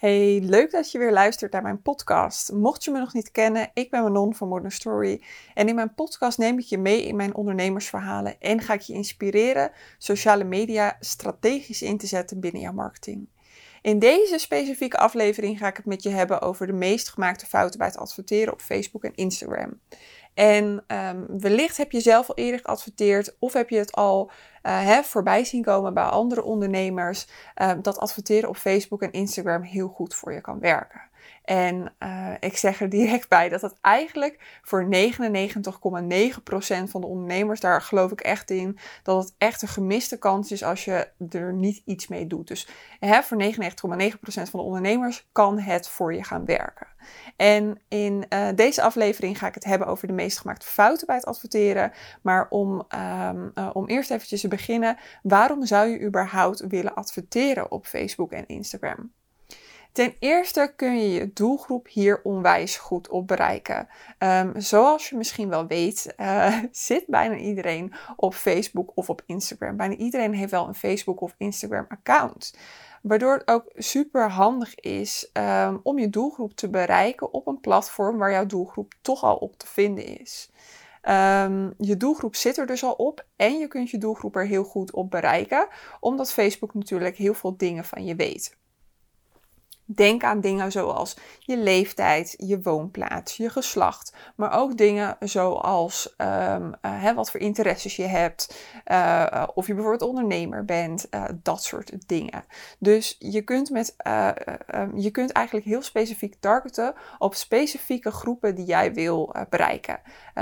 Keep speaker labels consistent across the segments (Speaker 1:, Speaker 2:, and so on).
Speaker 1: Hey, leuk dat je weer luistert naar mijn podcast. Mocht je me nog niet kennen, ik ben Manon van Modern Story. En in mijn podcast neem ik je mee in mijn ondernemersverhalen en ga ik je inspireren sociale media strategisch in te zetten binnen jouw marketing. In deze specifieke aflevering ga ik het met je hebben over de meest gemaakte fouten bij het adverteren op Facebook en Instagram. En um, wellicht heb je zelf al eerder geadverteerd of heb je het al uh, voorbij zien komen bij andere ondernemers. Uh, dat adverteren op Facebook en Instagram heel goed voor je kan werken. En uh, ik zeg er direct bij dat het eigenlijk voor 99,9% van de ondernemers, daar geloof ik echt in, dat het echt een gemiste kans is als je er niet iets mee doet. Dus hè, voor 99,9% van de ondernemers kan het voor je gaan werken. En in uh, deze aflevering ga ik het hebben over de meest gemaakte fouten bij het adverteren. Maar om, um, uh, om eerst eventjes te beginnen, waarom zou je überhaupt willen adverteren op Facebook en Instagram? Ten eerste kun je je doelgroep hier onwijs goed op bereiken. Um, zoals je misschien wel weet, uh, zit bijna iedereen op Facebook of op Instagram. Bijna iedereen heeft wel een Facebook of Instagram account. Waardoor het ook super handig is um, om je doelgroep te bereiken op een platform waar jouw doelgroep toch al op te vinden is. Um, je doelgroep zit er dus al op en je kunt je doelgroep er heel goed op bereiken, omdat Facebook natuurlijk heel veel dingen van je weet. Denk aan dingen zoals je leeftijd, je woonplaats, je geslacht. Maar ook dingen zoals um, uh, wat voor interesses je hebt. Uh, of je bijvoorbeeld ondernemer bent. Uh, dat soort dingen. Dus je kunt, met, um, je kunt eigenlijk heel specifiek targeten op specifieke groepen die jij wil bereiken.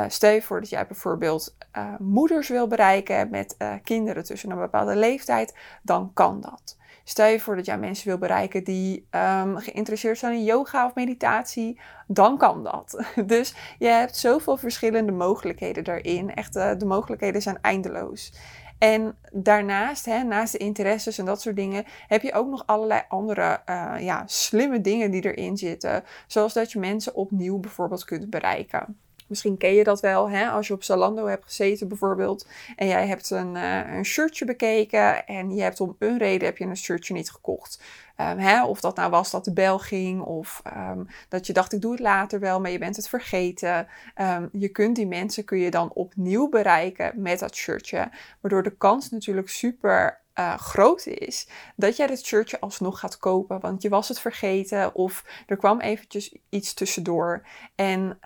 Speaker 1: stel je voor dat jij bijvoorbeeld moeders wil bereiken met kinderen tussen een bepaalde leeftijd. Dan kan dat. Stel je voor dat jij mensen wil bereiken die um, geïnteresseerd zijn in yoga of meditatie, dan kan dat. Dus je hebt zoveel verschillende mogelijkheden daarin. Echt, uh, de mogelijkheden zijn eindeloos. En daarnaast, hè, naast de interesses en dat soort dingen, heb je ook nog allerlei andere uh, ja, slimme dingen die erin zitten. Zoals dat je mensen opnieuw bijvoorbeeld kunt bereiken. Misschien ken je dat wel, hè? als je op Zalando hebt gezeten bijvoorbeeld. En jij hebt een, uh, een shirtje bekeken en je hebt om een reden heb je een shirtje niet gekocht. Um, hè? Of dat nou was dat de bel ging of um, dat je dacht ik doe het later wel, maar je bent het vergeten. Um, je kunt die mensen kun je dan opnieuw bereiken met dat shirtje. Waardoor de kans natuurlijk super uh, groot is, dat jij het shirtje alsnog gaat kopen. Want je was het vergeten of er kwam eventjes iets tussendoor. En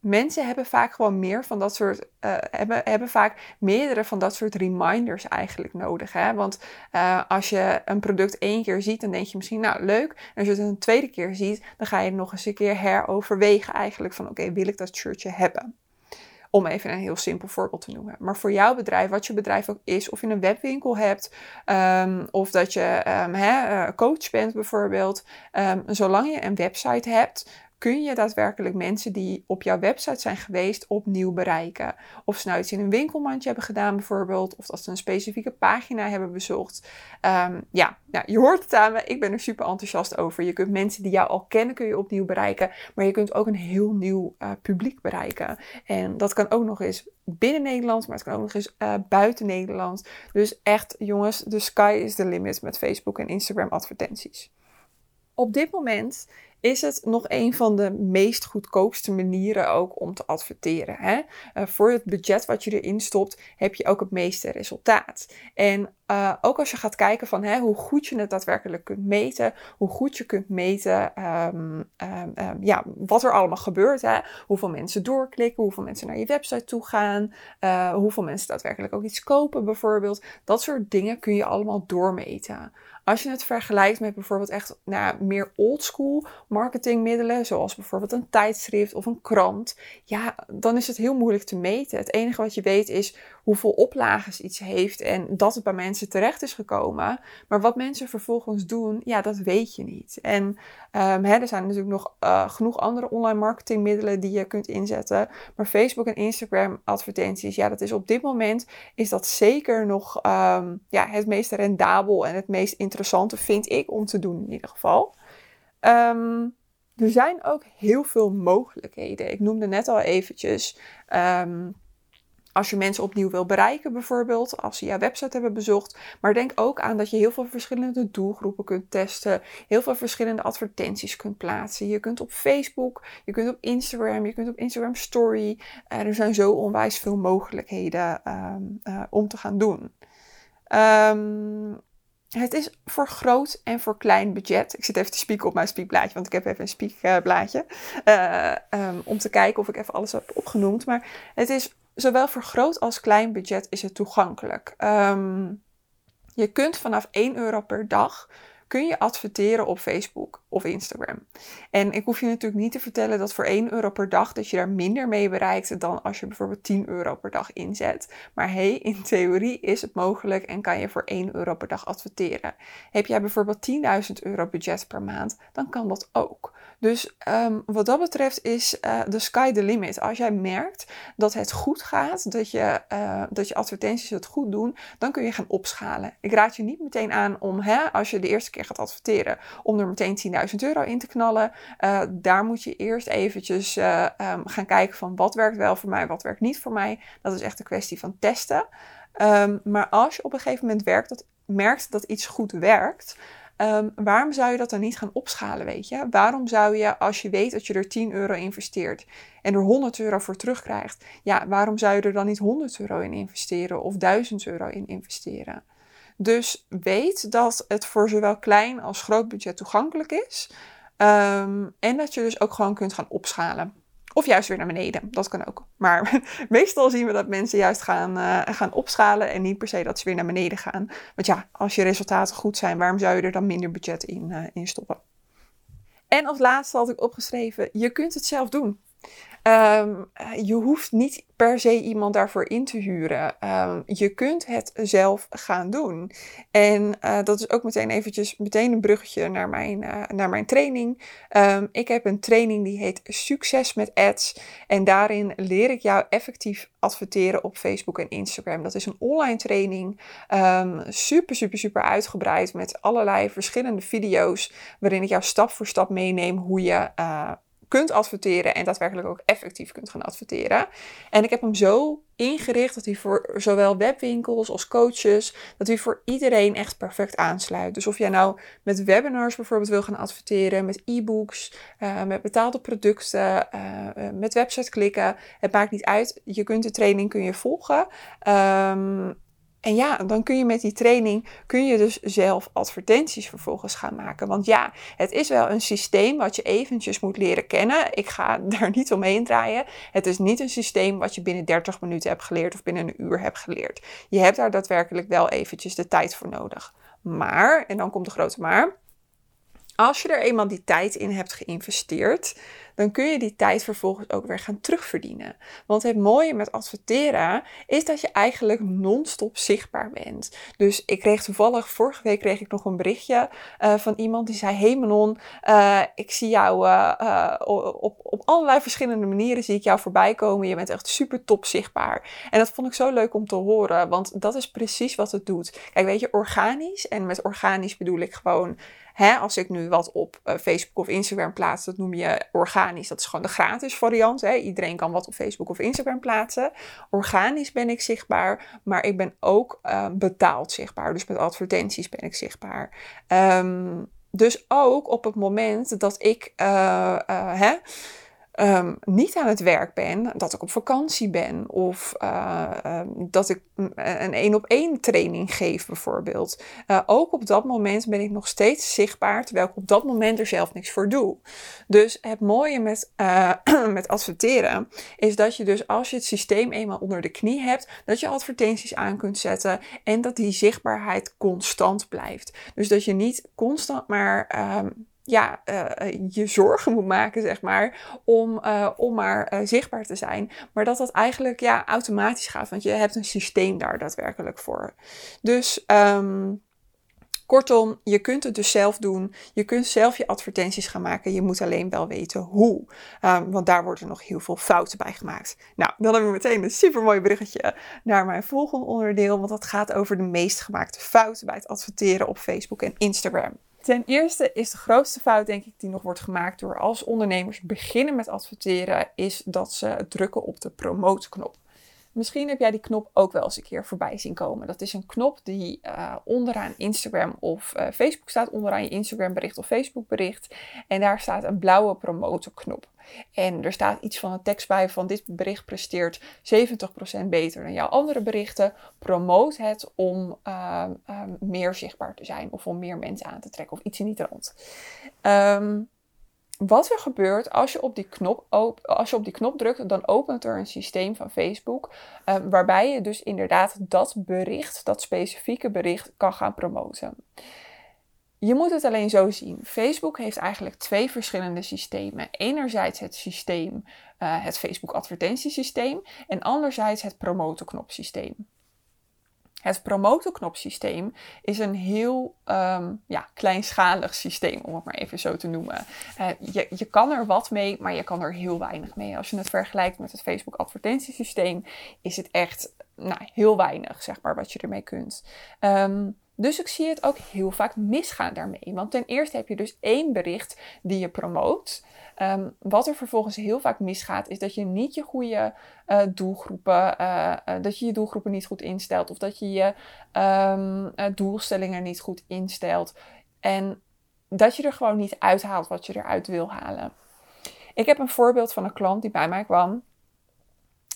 Speaker 1: mensen hebben vaak gewoon meer van dat soort, uh, hebben, hebben vaak meerdere van dat soort reminders eigenlijk nodig. Hè? Want uh, als je een product één keer ziet, dan denk je misschien, nou leuk. En als je het een tweede keer ziet, dan ga je nog eens een keer heroverwegen eigenlijk van, oké, wil ik dat shirtje hebben? Om even een heel simpel voorbeeld te noemen. Maar voor jouw bedrijf, wat je bedrijf ook is, of je een webwinkel hebt, um, of dat je um, hè, coach bent bijvoorbeeld, um, zolang je een website hebt, kun je daadwerkelijk mensen die op jouw website zijn geweest opnieuw bereiken. Of ze nou iets in een winkelmandje hebben gedaan bijvoorbeeld, of dat ze een specifieke pagina hebben bezocht. Um, ja, nou, je hoort het aan me, ik ben er super enthousiast over. Je kunt mensen die jou al kennen, kun je opnieuw bereiken, maar je kunt ook een heel nieuw uh, publiek bereiken. En dat kan ook nog eens binnen Nederland, maar het kan ook nog eens uh, buiten Nederland. Dus echt jongens, de sky is the limit met Facebook en Instagram advertenties. Op dit moment is het nog een van de meest goedkoopste manieren ook om te adverteren. Hè? Uh, voor het budget wat je erin stopt, heb je ook het meeste resultaat. En uh, ook als je gaat kijken van hè, hoe goed je het daadwerkelijk kunt meten, hoe goed je kunt meten um, um, um, ja, wat er allemaal gebeurt. Hè? Hoeveel mensen doorklikken, hoeveel mensen naar je website toe gaan, uh, hoeveel mensen daadwerkelijk ook iets kopen bijvoorbeeld. Dat soort dingen kun je allemaal doormeten. Als je het vergelijkt met bijvoorbeeld echt nou, meer oldschool marketingmiddelen, zoals bijvoorbeeld een tijdschrift of een krant, ja, dan is het heel moeilijk te meten. Het enige wat je weet is hoeveel oplages iets heeft en dat het bij mensen terecht is gekomen. Maar wat mensen vervolgens doen, ja, dat weet je niet. En um, hè, er zijn natuurlijk nog uh, genoeg andere online marketingmiddelen die je kunt inzetten. Maar Facebook en Instagram advertenties, ja, dat is op dit moment is dat zeker nog um, ja, het meest rendabel en het meest interessante, vind ik, om te doen in ieder geval. Um, er zijn ook heel veel mogelijkheden. Ik noemde net al eventjes um, als je mensen opnieuw wil bereiken, bijvoorbeeld, als ze jouw website hebben bezocht. Maar denk ook aan dat je heel veel verschillende doelgroepen kunt testen, heel veel verschillende advertenties kunt plaatsen. Je kunt op Facebook, je kunt op Instagram, je kunt op Instagram Story. er zijn zo onwijs veel mogelijkheden ehm, eh, om te gaan doen. Het is voor groot en voor klein budget. Ik zit even te spieken op mijn spiekblaadje, want ik heb even een spiekblaadje. Uh, um, om te kijken of ik even alles heb opgenoemd. Maar het is zowel voor groot als klein budget is het toegankelijk. Um, je kunt vanaf 1 euro per dag kun je adverteren op Facebook of Instagram. En ik hoef je natuurlijk niet te vertellen dat voor 1 euro per dag dat je daar minder mee bereikt dan als je bijvoorbeeld 10 euro per dag inzet. Maar hey, in theorie is het mogelijk en kan je voor 1 euro per dag adverteren. Heb jij bijvoorbeeld 10.000 euro budget per maand, dan kan dat ook. Dus um, wat dat betreft is uh, the sky the limit. Als jij merkt dat het goed gaat, dat je, uh, dat je advertenties het goed doen, dan kun je gaan opschalen. Ik raad je niet meteen aan om, hè, als je de eerste keer gaat adverteren, om er meteen 10.000 euro in te knallen. Uh, daar moet je eerst eventjes um, gaan kijken van wat werkt wel voor mij, wat werkt niet voor mij. Dat is echt een kwestie van testen. Um, maar als je op een gegeven moment werkt dat, merkt dat iets goed werkt, Um, waarom zou je dat dan niet gaan opschalen, weet je? Waarom zou je, als je weet dat je er 10 euro investeert en er 100 euro voor terugkrijgt, ja, waarom zou je er dan niet 100 euro in investeren of 1000 euro in investeren? Dus weet dat het voor zowel klein als groot budget toegankelijk is. Um, en dat je dus ook gewoon kunt gaan opschalen. Of juist weer naar beneden. Dat kan ook. Maar meestal zien we dat mensen juist gaan, uh, gaan opschalen en niet per se dat ze weer naar beneden gaan. Want ja, als je resultaten goed zijn, waarom zou je er dan minder budget in, uh, in stoppen? En als laatste had ik opgeschreven: je kunt het zelf doen. Um, je hoeft niet per se iemand daarvoor in te huren. Um, je kunt het zelf gaan doen. En uh, dat is ook meteen eventjes meteen een bruggetje naar mijn, uh, naar mijn training. Um, ik heb een training die heet Succes met Ads. En daarin leer ik jou effectief adverteren op Facebook en Instagram. Dat is een online training. super, super, super uitgebreid met allerlei verschillende video's. Waarin ik jou stap voor stap meeneem hoe je. Uh, kunt adverteren en daadwerkelijk ook effectief kunt gaan adverteren. En ik heb hem zo ingericht dat hij voor zowel webwinkels als coaches, dat hij voor iedereen echt perfect aansluit. Dus of jij nou met webinars bijvoorbeeld wil gaan adverteren, met e-books, uh, met betaalde producten, uh, met website klikken, het maakt niet uit. Je kunt de training kun je volgen. Um, en ja, dan kun je met die training kun je dus zelf advertenties vervolgens gaan maken. Want ja, het is wel een systeem wat je eventjes moet leren kennen. Ik ga daar niet omheen draaien. Het is niet een systeem wat je binnen 30 minuten hebt geleerd of binnen een uur hebt geleerd. Je hebt daar daadwerkelijk wel eventjes de tijd voor nodig. Maar, en dan komt de grote maar, als je er eenmaal die tijd in hebt geïnvesteerd, dan kun je die tijd vervolgens ook weer gaan terugverdienen. Want het mooie met adverteren is dat je eigenlijk non-stop zichtbaar bent. Dus ik kreeg toevallig, vorige week kreeg ik nog een berichtje uh, van iemand die zei: Hey Manon, uh, ik zie jou uh, op, op allerlei verschillende manieren zie ik jou voorbij komen. Je bent echt super top zichtbaar. En dat vond ik zo leuk om te horen, want dat is precies wat het doet. Kijk, weet je, organisch, en met organisch bedoel ik gewoon Hè, als ik nu wat op uh, Facebook of Instagram plaats, dat noem je organisch. Dat is gewoon de gratis variant. Hè. Iedereen kan wat op Facebook of Instagram plaatsen. Organisch ben ik zichtbaar, maar ik ben ook uh, betaald zichtbaar. Dus met advertenties ben ik zichtbaar. Um, dus ook op het moment dat ik uh, hè, um, niet aan het werk ben, dat ik op vakantie ben of uh, um, dat ik een één op één training geef bijvoorbeeld. Uh, ook op dat moment ben ik nog steeds zichtbaar, terwijl ik op dat moment er zelf niks voor doe. Dus het mooie met, met adverteren is dat je dus als je het systeem eenmaal onder de knie hebt, dat je advertenties aan kunt zetten en dat die zichtbaarheid constant blijft. Dus dat je niet constant maar um, ja, uh, je zorgen moet maken, zeg maar, om, uh, om maar uh, zichtbaar te zijn. Maar dat dat eigenlijk ja, automatisch gaat, want je hebt een systeem daar daadwerkelijk voor. Dus um, kortom, je kunt het dus zelf doen. Je kunt zelf je advertenties gaan maken. Je moet alleen wel weten hoe. Um, want daar worden nog heel veel fouten bij gemaakt. Nou, dan hebben we meteen een super mooi bruggetje naar mijn volgende onderdeel. Want dat gaat over de meest gemaakte fouten bij het adverteren op Facebook en Instagram. Ten eerste is de grootste fout, denk ik, die nog wordt gemaakt door als ondernemers beginnen met adverteren, is dat ze drukken op de promoteknop. Misschien heb jij die knop ook wel eens een keer voorbij zien komen. Dat is een knop die uh, onderaan Instagram of uh, Facebook staat, onderaan je Instagram bericht of Facebook bericht. En daar staat een blauwe promoten-knop. En er staat iets van een tekst bij van dit bericht presteert 70% beter dan jouw andere berichten. Promoot het om uh, meer zichtbaar te zijn of om meer mensen aan te trekken of iets in die trant. Um, wat er gebeurt als je op die knop, als je op die knop drukt, dan opent er een systeem van Facebook. Ehm, waarbij je dus inderdaad dat bericht, dat specifieke bericht, kan gaan promoten. Je moet het alleen zo zien. Facebook heeft eigenlijk twee verschillende systemen. Enerzijds het systeem, uh, het Facebook advertentiesysteem. En anderzijds het promotenknopsysteem. Het promotenknopsysteem is een heel um, ja, kleinschalig systeem, om het maar even zo te noemen. Uh, je, je kan er wat mee, maar je kan er heel weinig mee. Als je het vergelijkt met het Facebook advertentiesysteem, is het echt nou, heel weinig, zeg maar, wat je ermee kunt. Um, dus ik zie het ook heel vaak misgaan daarmee. Want ten eerste heb je dus één bericht die je promoot. Ehm, wat er vervolgens heel vaak misgaat, is dat je niet je goede uh, doelgroepen, uh, dat je je doelgroepen niet goed instelt. Of dat je je um, doelstellingen niet goed instelt. En dat je er gewoon niet uithaalt wat je eruit wil halen. Ik heb een voorbeeld van een klant die bij mij kwam.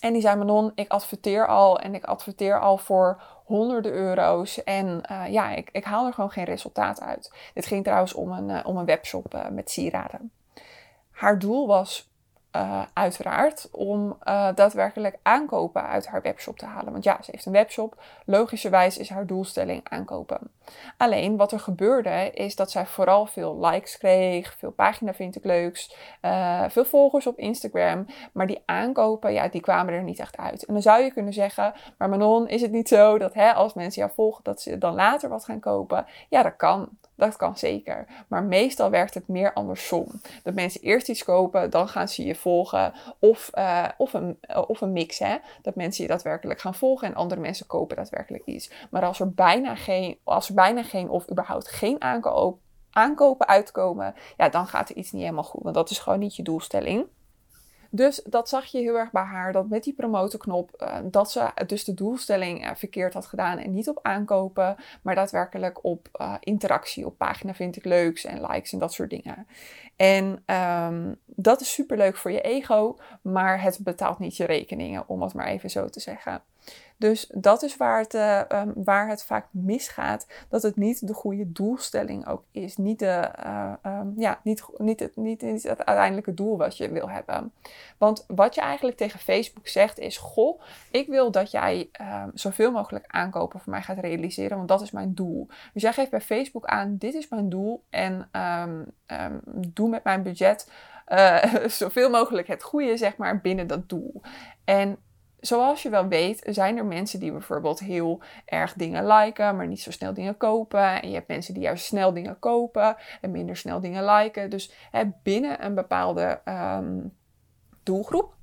Speaker 1: En die zei, Manon, ik adverteer al en ik adverteer al voor honderden euro's. En ja, ik, ik, haal er gewoon geen resultaat uit. Dit ging trouwens om een, om een webshop met sieraden. Haar doel was uh, uiteraard om uh, daadwerkelijk aankopen uit haar webshop te halen. Want ja, ze heeft een webshop. Logischerwijs is haar doelstelling aankopen. Alleen wat er gebeurde is dat zij vooral veel likes kreeg, veel pagina vind ik leuks, uh, veel volgers op Instagram. Maar die aankopen, ja, die kwamen er niet echt uit. En dan zou je kunnen zeggen, maar Manon, is het niet zo dat hè, als mensen jou volgen, dat ze dan later wat gaan kopen? Ja, dat kan. Dat kan zeker. Maar meestal werkt het meer andersom. Dat mensen eerst iets kopen, dan gaan ze je volgen. Of, uh, of, een, uh, of een mix, hè. Dat mensen je daadwerkelijk gaan volgen en andere mensen kopen daadwerkelijk iets. Maar als er bijna geen, als bijna geen of überhaupt geen aankopen uitkomen, ja, dan gaat er iets niet helemaal goed. Want dat is gewoon niet je doelstelling. Dus dat zag je heel erg bij haar, dat met die promotenknop, uh, dat ze dus de doelstelling uh, verkeerd had gedaan en niet op aankopen, maar daadwerkelijk op uh, interactie, op pagina vind ik leuks en likes en dat soort dingen. En um, dat is super leuk voor je ego, maar het betaalt niet je rekeningen, om het maar even zo te zeggen. Dus dat is waar het, uh, um, waar het vaak misgaat. Dat het niet de goede doelstelling ook is. Niet, de, uh, um, ja, niet, niet, het, niet, het uiteindelijke doel wat je wil hebben. Want wat je eigenlijk tegen Facebook zegt is: Goh, ik wil dat jij um, zoveel mogelijk aankopen voor mij gaat realiseren, want dat is mijn doel. Dus jij geeft bij Facebook aan: Dit is mijn doel en doe met mijn budget. Uh, zoveel mogelijk het goede, zeg maar, binnen dat doel. En zoals je wel weet, zijn er mensen die bijvoorbeeld heel erg dingen liken, maar niet zo snel dingen kopen. En je hebt mensen die juist snel dingen kopen en minder snel dingen liken. Dus hè, binnen een bepaalde um, doelgroep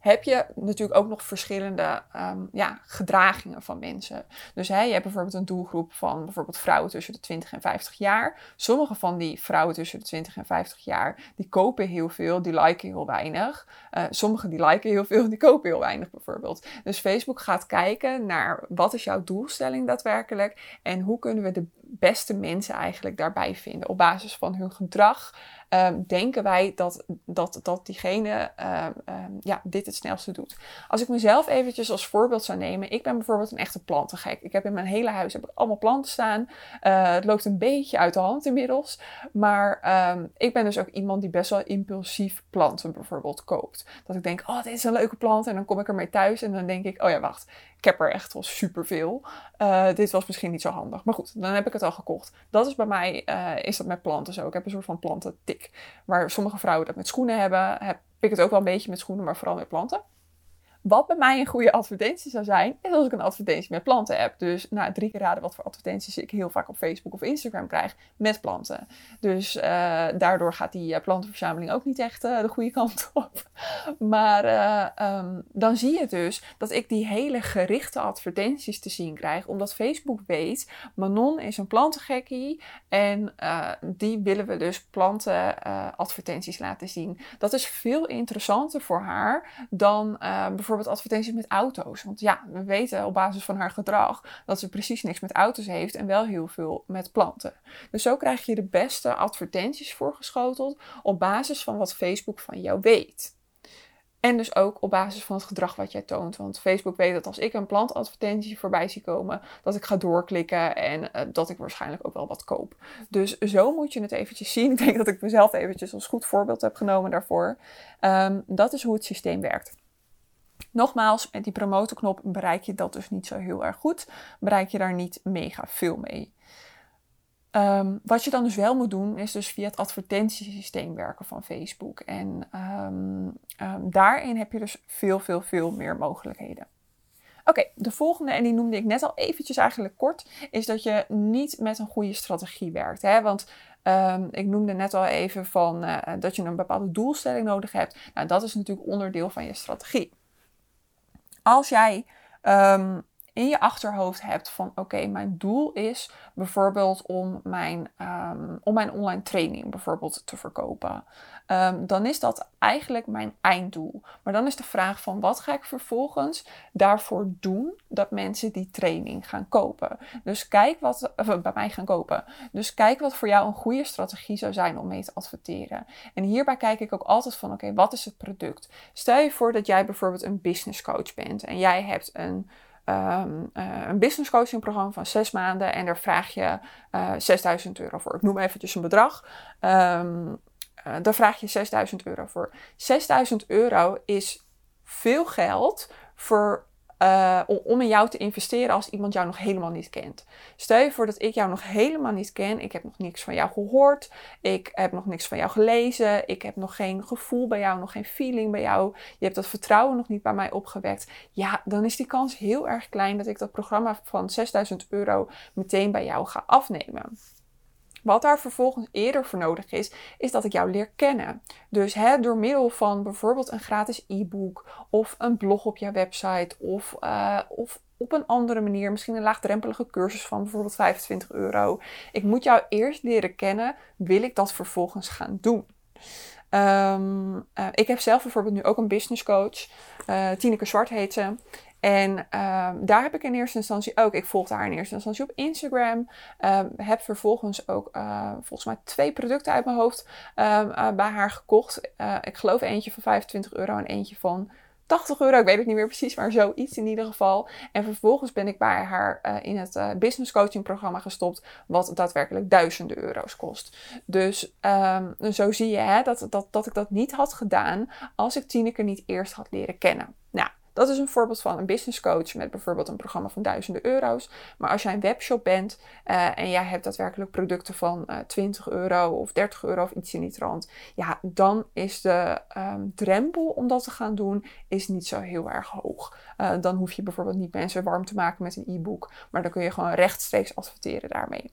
Speaker 1: heb je natuurlijk ook nog verschillende um, ja, gedragingen van mensen. Dus hè, je hebt bijvoorbeeld een doelgroep van bijvoorbeeld vrouwen tussen de 20 en 50 jaar. Sommige van die vrouwen tussen de 20 en 50 jaar, die kopen heel veel, die liken heel weinig. Uh, sommige die liken heel veel, die kopen heel weinig bijvoorbeeld. Dus Facebook gaat kijken naar wat is jouw doelstelling daadwerkelijk en hoe kunnen we de beste mensen eigenlijk daarbij vinden op basis van hun gedrag um, denken wij dat, dat, dat diegene um, um, ja, dit het snelste doet. Als ik mezelf eventjes als voorbeeld zou nemen. Ik ben bijvoorbeeld een echte plantengek. Ik heb in mijn hele huis heb ik allemaal planten staan. Uh, het loopt een beetje uit de hand inmiddels. Maar ik ben dus ook iemand die best wel impulsief planten bijvoorbeeld koopt. Dat ik denk, oh dit is een leuke plant. En dan kom ik ermee thuis en dan denk ik, oh ja wacht. Ik heb er echt wel superveel. Uh, dit was misschien niet zo handig. Maar goed, dan heb ik het al gekocht. Dat is bij mij, uh, is dat met planten zo. Ik heb een soort van plantentik. Waar sommige vrouwen dat met schoenen hebben, heb ik het ook wel een beetje met schoenen, maar vooral met planten. Wat bij mij een goede advertentie zou zijn, is als ik een advertentie met planten heb. Dus nou, drie keer raden wat voor advertenties ik heel vaak op Facebook of Instagram krijg met planten. Dus uh, daardoor gaat die uh, plantenverzameling ook niet echt uh, de goede kant op. Maar um, dan zie je dus dat ik die hele gerichte advertenties te zien krijg. Omdat Facebook weet, Manon is een plantengekkie en die willen we dus plantenadvertenties laten zien. Dat is veel interessanter voor haar dan bijvoorbeeld bijvoorbeeld advertenties met auto's. Want ja, we weten op basis van haar gedrag dat ze precies niks met auto's heeft en wel heel veel met planten. Dus zo krijg je de beste advertenties voorgeschoteld op basis van wat Facebook van jou weet. En dus ook op basis van het gedrag wat jij toont. Want Facebook weet dat als ik een plantadvertentie voorbij zie komen, dat ik ga doorklikken en uh, dat ik waarschijnlijk ook wel wat koop. Dus zo moet je het eventjes zien. Ik denk dat ik mezelf eventjes als goed voorbeeld heb genomen daarvoor. Um, dat is hoe het systeem werkt. Nogmaals, met die promotenknop bereik je dat dus niet zo heel erg goed. Bereik je daar niet mega veel mee. Um, wat je dan dus wel moet doen, is dus via het advertentiesysteem werken van Facebook. En um, um, daarin heb je dus veel, veel, veel meer mogelijkheden. Oké, de volgende, en die noemde ik net al eventjes eigenlijk kort, is dat je niet met een goede strategie werkt. Hè? Want ik noemde net al even van, uh, dat je een bepaalde doelstelling nodig hebt. Nou, dat is natuurlijk onderdeel van je strategie. Als jij in je achterhoofd hebt van oké, mijn doel is bijvoorbeeld om mijn, um, om mijn online training bijvoorbeeld te verkopen. Um, dan is dat eigenlijk mijn einddoel. Maar dan is de vraag van wat ga ik vervolgens daarvoor doen dat mensen die training gaan kopen. Dus kijk wat of, bij mij gaan kopen. Dus kijk wat voor jou een goede strategie zou zijn om mee te adverteren. En hierbij kijk ik ook altijd van oké, wat is het product? Stel je voor dat jij bijvoorbeeld een business coach bent en jij hebt een um, uh, een business coaching programma van zes maanden en daar vraag je uh, eh, 6000 euro voor. Ik noem eventjes een bedrag. Um, uh, daar vraag je 6000 euro voor. 6000 euro is veel geld voor uh, om in jou te investeren als iemand jou nog helemaal niet kent. Stel je voor dat ik jou nog helemaal niet ken. Ik heb nog niks van jou gehoord. Ik heb nog niks van jou gelezen. Ik heb nog geen gevoel bij jou, nog geen feeling bij jou. Je hebt dat vertrouwen nog niet bij mij opgewekt. Ja, dan is die kans heel erg klein dat ik dat programma van 6000 euro meteen bij jou ga afnemen. Wat daar vervolgens eerder voor nodig is, is dat ik jou leer kennen. Dus hè, door middel van bijvoorbeeld een gratis e-book of een blog op jouw website of, uh, of op een andere manier, misschien een laagdrempelige cursus van bijvoorbeeld 25 euro. Ik moet jou eerst leren kennen, wil ik dat vervolgens gaan doen. Um, uh, ik heb zelf bijvoorbeeld nu ook een business coach. Uh, Tineke Zwart heet ze. En uh, daar heb ik in eerste instantie ook, ik volg haar in eerste instantie op Instagram. Uh, heb vervolgens ook uh, volgens mij twee producten uit mijn hoofd ehm, bij haar gekocht. ik geloof eentje van 25 euro en eentje van 80 euro. Ik weet het niet meer precies, maar zoiets in ieder geval. En vervolgens ben ik bij haar in het business coaching programma gestopt, wat daadwerkelijk duizenden euro's kost. Dus zo zie je hè, dat, dat, dat ik dat niet had gedaan als ik Tineke niet eerst had leren kennen. Nou, dat is een voorbeeld van een business coach met bijvoorbeeld een programma van duizenden euro's. Maar als jij een webshop bent uh, en jij hebt daadwerkelijk producten van uh, eh, 20 euro of 30 euro of iets in die trant, ja, dan is de um, drempel om dat te gaan doen is niet zo heel erg hoog. Uh, dan hoef je bijvoorbeeld niet mensen warm te maken met een e-book, maar dan kun je gewoon rechtstreeks adverteren daarmee.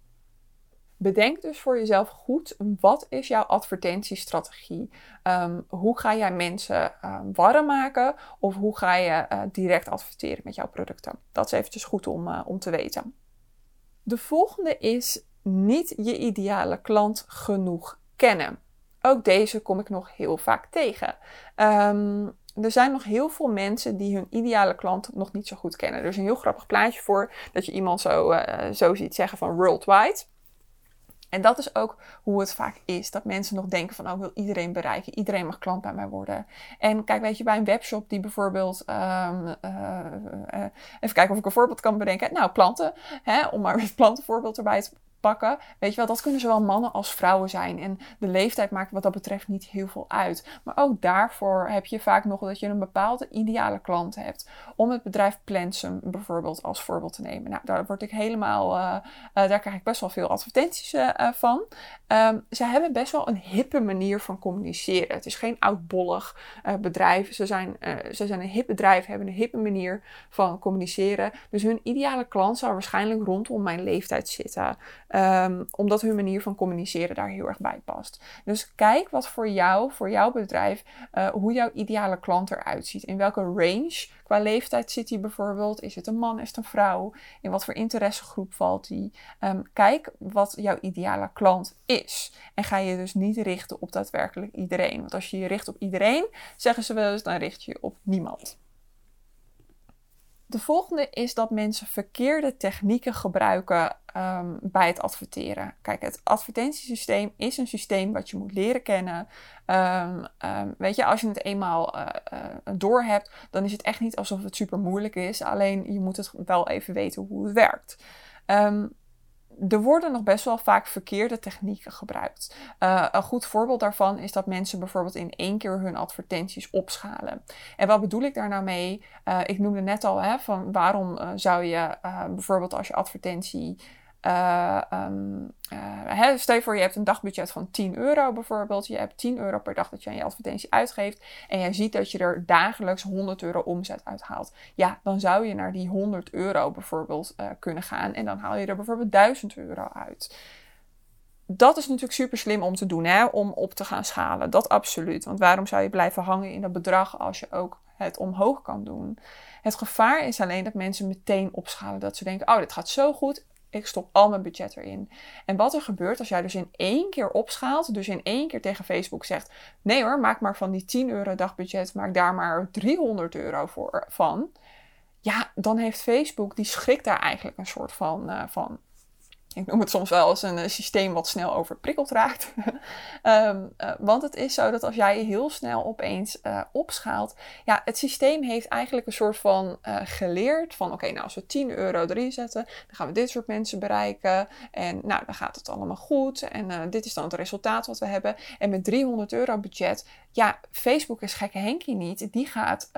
Speaker 1: Bedenk dus voor jezelf goed, wat is jouw advertentiestrategie? Um, hoe ga jij mensen um, warm maken of hoe ga je uh, direct adverteren met jouw producten? Dat is eventjes goed om, uh, om te weten. De volgende is niet je ideale klant genoeg kennen. Ook deze kom ik nog heel vaak tegen. Um, er zijn nog heel veel mensen die hun ideale klant nog niet zo goed kennen. Er is een heel grappig plaatje voor dat je iemand zo, uh, zo ziet zeggen van worldwide. En dat is ook hoe het vaak is. Dat mensen nog denken van, oh, wil iedereen bereiken. Iedereen mag klant bij mij worden. En kijk, weet je, bij een webshop die bijvoorbeeld... Um, uh, uh, even kijken of ik een voorbeeld kan bedenken. Nou, planten. Hè, om maar een plantenvoorbeeld erbij te pakken. Weet je wel, dat kunnen zowel mannen als vrouwen zijn. En de leeftijd maakt wat dat betreft niet heel veel uit. Maar ook daarvoor heb je vaak nog dat je een bepaalde ideale klant hebt. Om het bedrijf Plensum bijvoorbeeld als voorbeeld te nemen. Nou, daar word ik helemaal, uh, uh, daar krijg ik best wel veel advertenties uh, van. Um, ze hebben best wel een hippe manier van communiceren. Het is geen oudbollig bedrijf. Ze zijn, ze zijn een hip bedrijf, hebben een hippe manier van communiceren. Dus hun ideale klant zou waarschijnlijk rondom mijn leeftijd zitten. Um, omdat hun manier van communiceren daar heel erg bij past. Dus kijk wat voor jou, voor jouw bedrijf, uh, hoe jouw ideale klant eruit ziet. In welke range qua leeftijd zit hij bijvoorbeeld? Is het een man, is het een vrouw? In wat voor interessegroep valt hij? Um, kijk wat jouw ideale klant is. En ga je dus niet richten op daadwerkelijk iedereen. Want als je je richt op iedereen, zeggen ze wel eens, dan richt je je op niemand. De volgende is dat mensen verkeerde technieken gebruiken ehm, bij het adverteren. Kijk, het advertentiesysteem is een systeem wat je moet leren kennen. Um, weet je, als je het eenmaal uh, uh, door hebt, dan is het echt niet alsof het super moeilijk is. Alleen je moet het wel even weten hoe het werkt er worden nog best wel vaak verkeerde technieken gebruikt. Uh, een goed voorbeeld daarvan is dat mensen bijvoorbeeld in één keer hun advertenties opschalen. En wat bedoel ik daar nou mee? Uh, ik noemde net al hè, van waarom uh, zou je bijvoorbeeld als je advertentie uh, um, uh, stel je voor, je hebt een dagbudget van 10 euro bijvoorbeeld. Je hebt 10 euro per dag dat je aan je advertentie uitgeeft. En jij ziet dat je er dagelijks 100 euro omzet uithaalt. Ja, dan zou je naar die 100 euro bijvoorbeeld uh, kunnen gaan. En dan haal je er bijvoorbeeld 1000 euro uit. Dat is natuurlijk super slim om te doen, hè? om op te gaan schalen. Dat absoluut. Want waarom zou je blijven hangen in dat bedrag als je ook het omhoog kan doen? Het gevaar is alleen dat mensen meteen opschalen. Dat ze denken, oh, dit gaat zo goed ik stop al mijn budget erin. En wat er gebeurt als jij dus in één keer opschaalt, dus in één keer tegen Facebook zegt: nee hoor, maak maar van die 10 euro dagbudget, maak daar maar 300 euro voor, van. Ja, dan heeft Facebook, die schrikt daar eigenlijk een soort van, uh, van ik noem het soms wel als een eh, systeem wat snel overprikkeld raakt. um, uh, want het is zo dat als jij heel snel opeens uh, opschaalt, ja, het systeem heeft eigenlijk een soort van geleerd van oké, nou als we 10 euro erin zetten, dan gaan we dit soort mensen bereiken. En nou, dan gaat het allemaal goed. En dit is dan het resultaat wat we hebben. En met 300 euro budget, ja, Facebook is gekke Henkie niet. Die gaat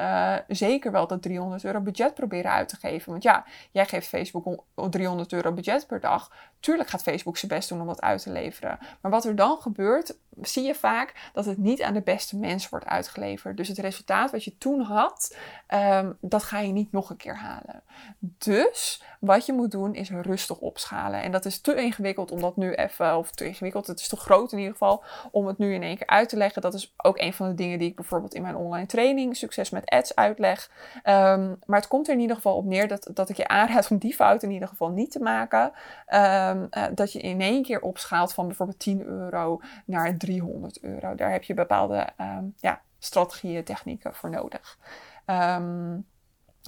Speaker 1: zeker wel dat 300 euro budget proberen uit te geven. Want ja, jij geeft Facebook 300 euro budget per dag. Tuurlijk gaat Facebook zijn best doen om dat uit te leveren. Maar wat er dan gebeurt, zie je vaak dat het niet aan de beste mens wordt uitgeleverd. Dus het resultaat wat je toen had, um, dat ga je niet nog een keer halen. Dus wat je moet doen is rustig opschalen. En dat is te ingewikkeld om dat nu even, of te ingewikkeld, het is te groot in ieder geval, om het nu in één keer uit te leggen. Dat is ook een van de dingen die ik bijvoorbeeld in mijn online training, Succes met Ads, uitleg. Um, maar het komt er in ieder geval op neer dat, dat ik je aanraad om die fout in ieder geval niet te maken. Um, uh, dat je in één keer opschaalt van bijvoorbeeld 10 euro naar 300 euro. Daar heb je bepaalde um, ja, strategieën, technieken voor nodig. Um,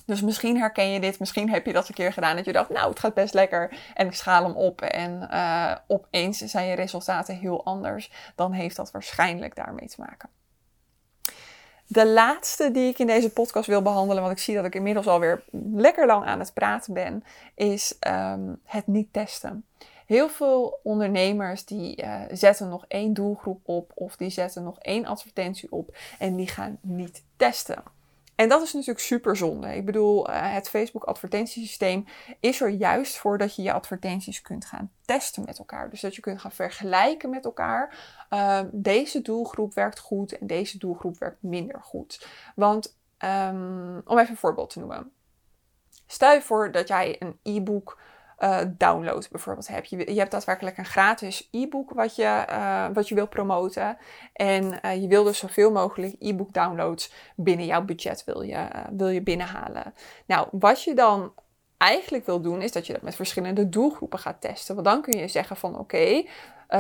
Speaker 1: dus misschien herken je dit, misschien heb je dat een keer gedaan dat je dacht, nou het gaat best lekker en ik schaal hem op en uh, opeens zijn je resultaten heel anders. Dan heeft dat waarschijnlijk daarmee te maken. De laatste die ik in deze podcast wil behandelen, want ik zie dat ik inmiddels alweer lekker lang aan het praten ben, is um, het niet testen. Heel veel ondernemers die uh, zetten nog één doelgroep op of die zetten nog één advertentie op en die gaan niet testen. En dat is natuurlijk super zonde. Ik bedoel, uh, het Facebook advertentiesysteem is er juist voor dat je je advertenties kunt gaan testen met elkaar. Dus dat je kunt gaan vergelijken met elkaar. Uh, deze doelgroep werkt goed en deze doelgroep werkt minder goed. Want um, om even een voorbeeld te noemen. Stel je voor dat jij een e-book uh, download bijvoorbeeld hebt. Je, je hebt daadwerkelijk een gratis e-book wat, je, uh, wat je wil promoten. En uh, je wil dus zoveel mogelijk e-book downloads binnen jouw budget wil je, wil je binnenhalen. Nou, wat je dan eigenlijk wil doen, is dat je dat met verschillende doelgroepen gaat testen. Want dan kun je zeggen van oké,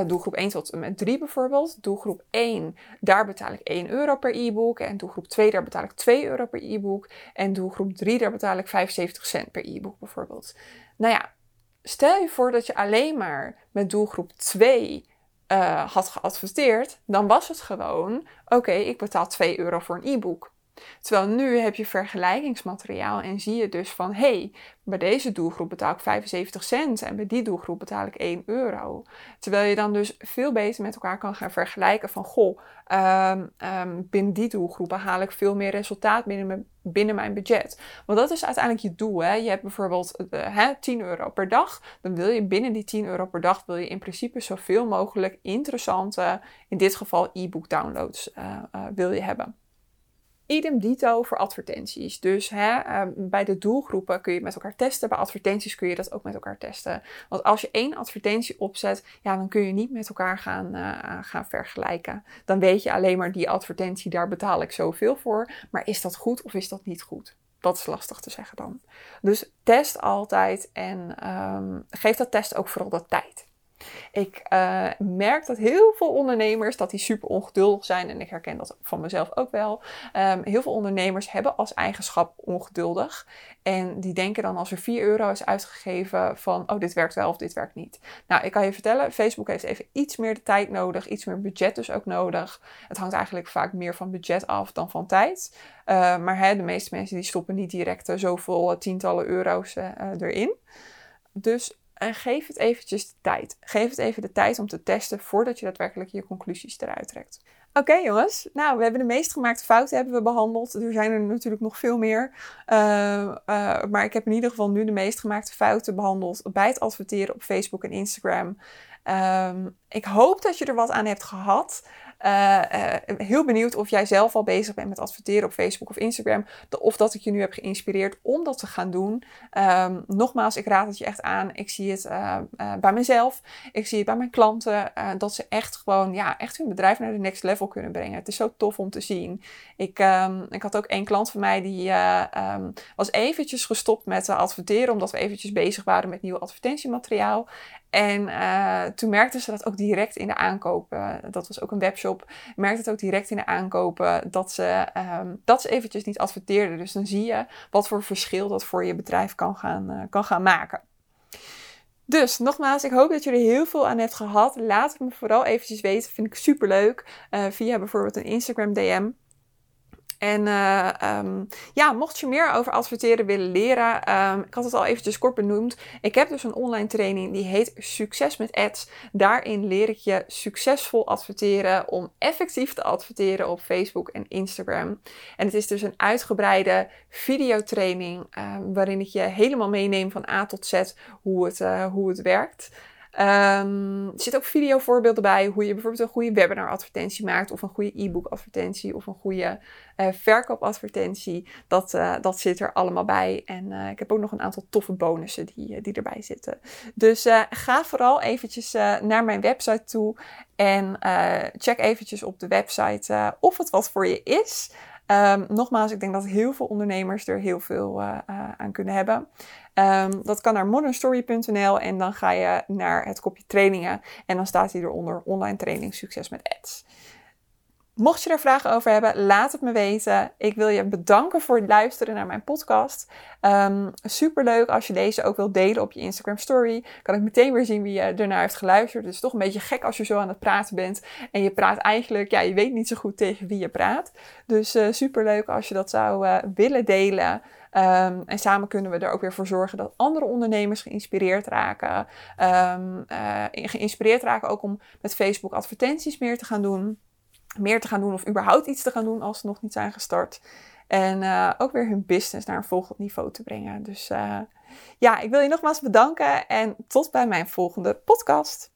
Speaker 1: doelgroep 1 tot en met 3 bijvoorbeeld. Doelgroep 1, daar betaal ik 1 euro per e-book. En doelgroep 2, daar betaal ik 2 euro per e-book. En doelgroep 3, daar betaal ik 75 cent per e-book bijvoorbeeld. Nou ja, Stel je voor dat je alleen maar met doelgroep 2 uh, eh, had geadverteerd, dan was het gewoon: oké, ik betaal 2 euro voor een e-book. Terwijl nu heb je vergelijkingsmateriaal en zie je dus van hé, hey, bij deze doelgroep betaal ik 75 cent en bij die doelgroep betaal ik 1 euro. Terwijl je dan dus veel beter met elkaar kan gaan vergelijken van goh, um, binnen die doelgroepen haal ik veel meer resultaat binnen mijn, budget. Want dat is uiteindelijk je doel. Hè? Je hebt bijvoorbeeld uh, hè, 10 euro per dag. Dan wil je binnen die 10 euro per dag wil je in principe zoveel mogelijk interessante, in dit geval e-book downloads, uh, uh, wil je hebben. Idem dito voor advertenties. Dus hè, ehm, bij de doelgroepen kun je met elkaar testen. Bij advertenties kun je dat ook met elkaar testen. Want als je één advertentie opzet, ja, dan kun je niet met elkaar gaan, uh, gaan vergelijken. Dan weet je alleen maar die advertentie, daar betaal ik zoveel voor. Maar is dat goed of is dat niet goed? Dat is lastig te zeggen dan. Dus test altijd en um, geef dat test ook vooral de tijd. Ik uh, merk dat heel veel ondernemers dat die super ongeduldig zijn. En ik herken dat van mezelf ook wel. Um, heel veel ondernemers hebben als eigenschap ongeduldig. En die denken dan als er 4 euro is uitgegeven van, oh dit werkt wel of dit werkt niet. Nou, ik kan je vertellen, Facebook heeft even iets meer de tijd nodig. Iets meer budget dus ook nodig. Het hangt eigenlijk vaak meer van budget af dan van tijd. Uh, maar hè, de meeste mensen die stoppen niet direct uh, zoveel tientallen euro's erin. Dus en geef het eventjes de tijd. Geef het even de tijd om te testen voordat je daadwerkelijk je conclusies eruit trekt. Oké jongens, nou we hebben de meest gemaakte fouten hebben we behandeld. Er zijn er natuurlijk nog veel meer. Uh, uh, maar ik heb in ieder geval nu de meest gemaakte fouten behandeld bij het adverteren op Facebook en Instagram. Um, ik hoop dat je er wat aan hebt gehad. Uh, heel benieuwd of jij zelf al bezig bent met adverteren op Facebook of Instagram. Of dat ik je nu heb geïnspireerd om dat te gaan doen. Um, nogmaals, ik raad het je echt aan. Ik zie het uh, bij mezelf. Ik zie het bij mijn klanten. dat ze echt gewoon, ja, echt hun bedrijf naar de next level kunnen brengen. Het is zo tof om te zien. Ik, um, ik had ook één klant van mij die um, was eventjes gestopt met adverteren. Omdat we eventjes bezig waren met nieuw advertentiemateriaal. En uh, toen merkte ze dat ook direct in de aankopen. Dat was ook een webshop. Merkte het ook direct in de aankopen dat ze, um, dat ze eventjes niet adverteerde. Dus dan zie je wat voor verschil dat voor je bedrijf kan gaan, uh, kan gaan maken. Dus nogmaals, ik hoop dat er heel veel aan hebt gehad. Laat het me vooral eventjes weten. Vind ik super leuk. Uh, via bijvoorbeeld een Instagram DM. En uh, um, ja, mocht je meer over adverteren willen leren, um, ik had het al eventjes kort benoemd. Ik heb dus een online training die heet Succes met Ads. Daarin leer ik je succesvol adverteren om effectief te adverteren op Facebook en Instagram. En het is dus een uitgebreide videotraining um, waarin ik je helemaal meeneem van A tot Z hoe het, uh, hoe het werkt. Um, er zitten ook videovoorbeelden bij hoe je bijvoorbeeld een goede webinar advertentie maakt of een goede e-book advertentie of een goede uh, verkoopadvertentie. Dat, uh, dat zit er allemaal bij. En uh, ik heb ook nog een aantal toffe bonussen die, die erbij zitten. Dus ga vooral eventjes naar mijn website toe en check eventjes op de website of het wat voor je is. Um, nogmaals, ik denk dat heel veel ondernemers er heel veel aan kunnen hebben. Um, dat kan naar modernstory.nl en dan ga je naar het kopje trainingen en dan staat hij eronder online training succes met ads. Mocht je er vragen over hebben, laat het me weten. Ik wil je bedanken voor het luisteren naar mijn podcast. Um, Super leuk als je deze ook wilt delen op je Instagram story. Kan ik meteen weer zien wie je ernaar heeft geluisterd. Het is toch een beetje gek als je zo aan het praten bent. En je praat eigenlijk, ja, je weet niet zo goed tegen wie je praat. Dus uh, super leuk als je dat zou uh, willen delen. Um, en samen kunnen we er ook weer voor zorgen dat andere ondernemers geïnspireerd raken. Um, uh, geïnspireerd raken ook om met Facebook advertenties meer te gaan doen. Meer te gaan doen of überhaupt iets te gaan doen als ze nog niet zijn gestart. En uh, ook weer hun business naar een volgend niveau te brengen. Dus uh, ja, ik wil je nogmaals bedanken en tot bij mijn volgende podcast.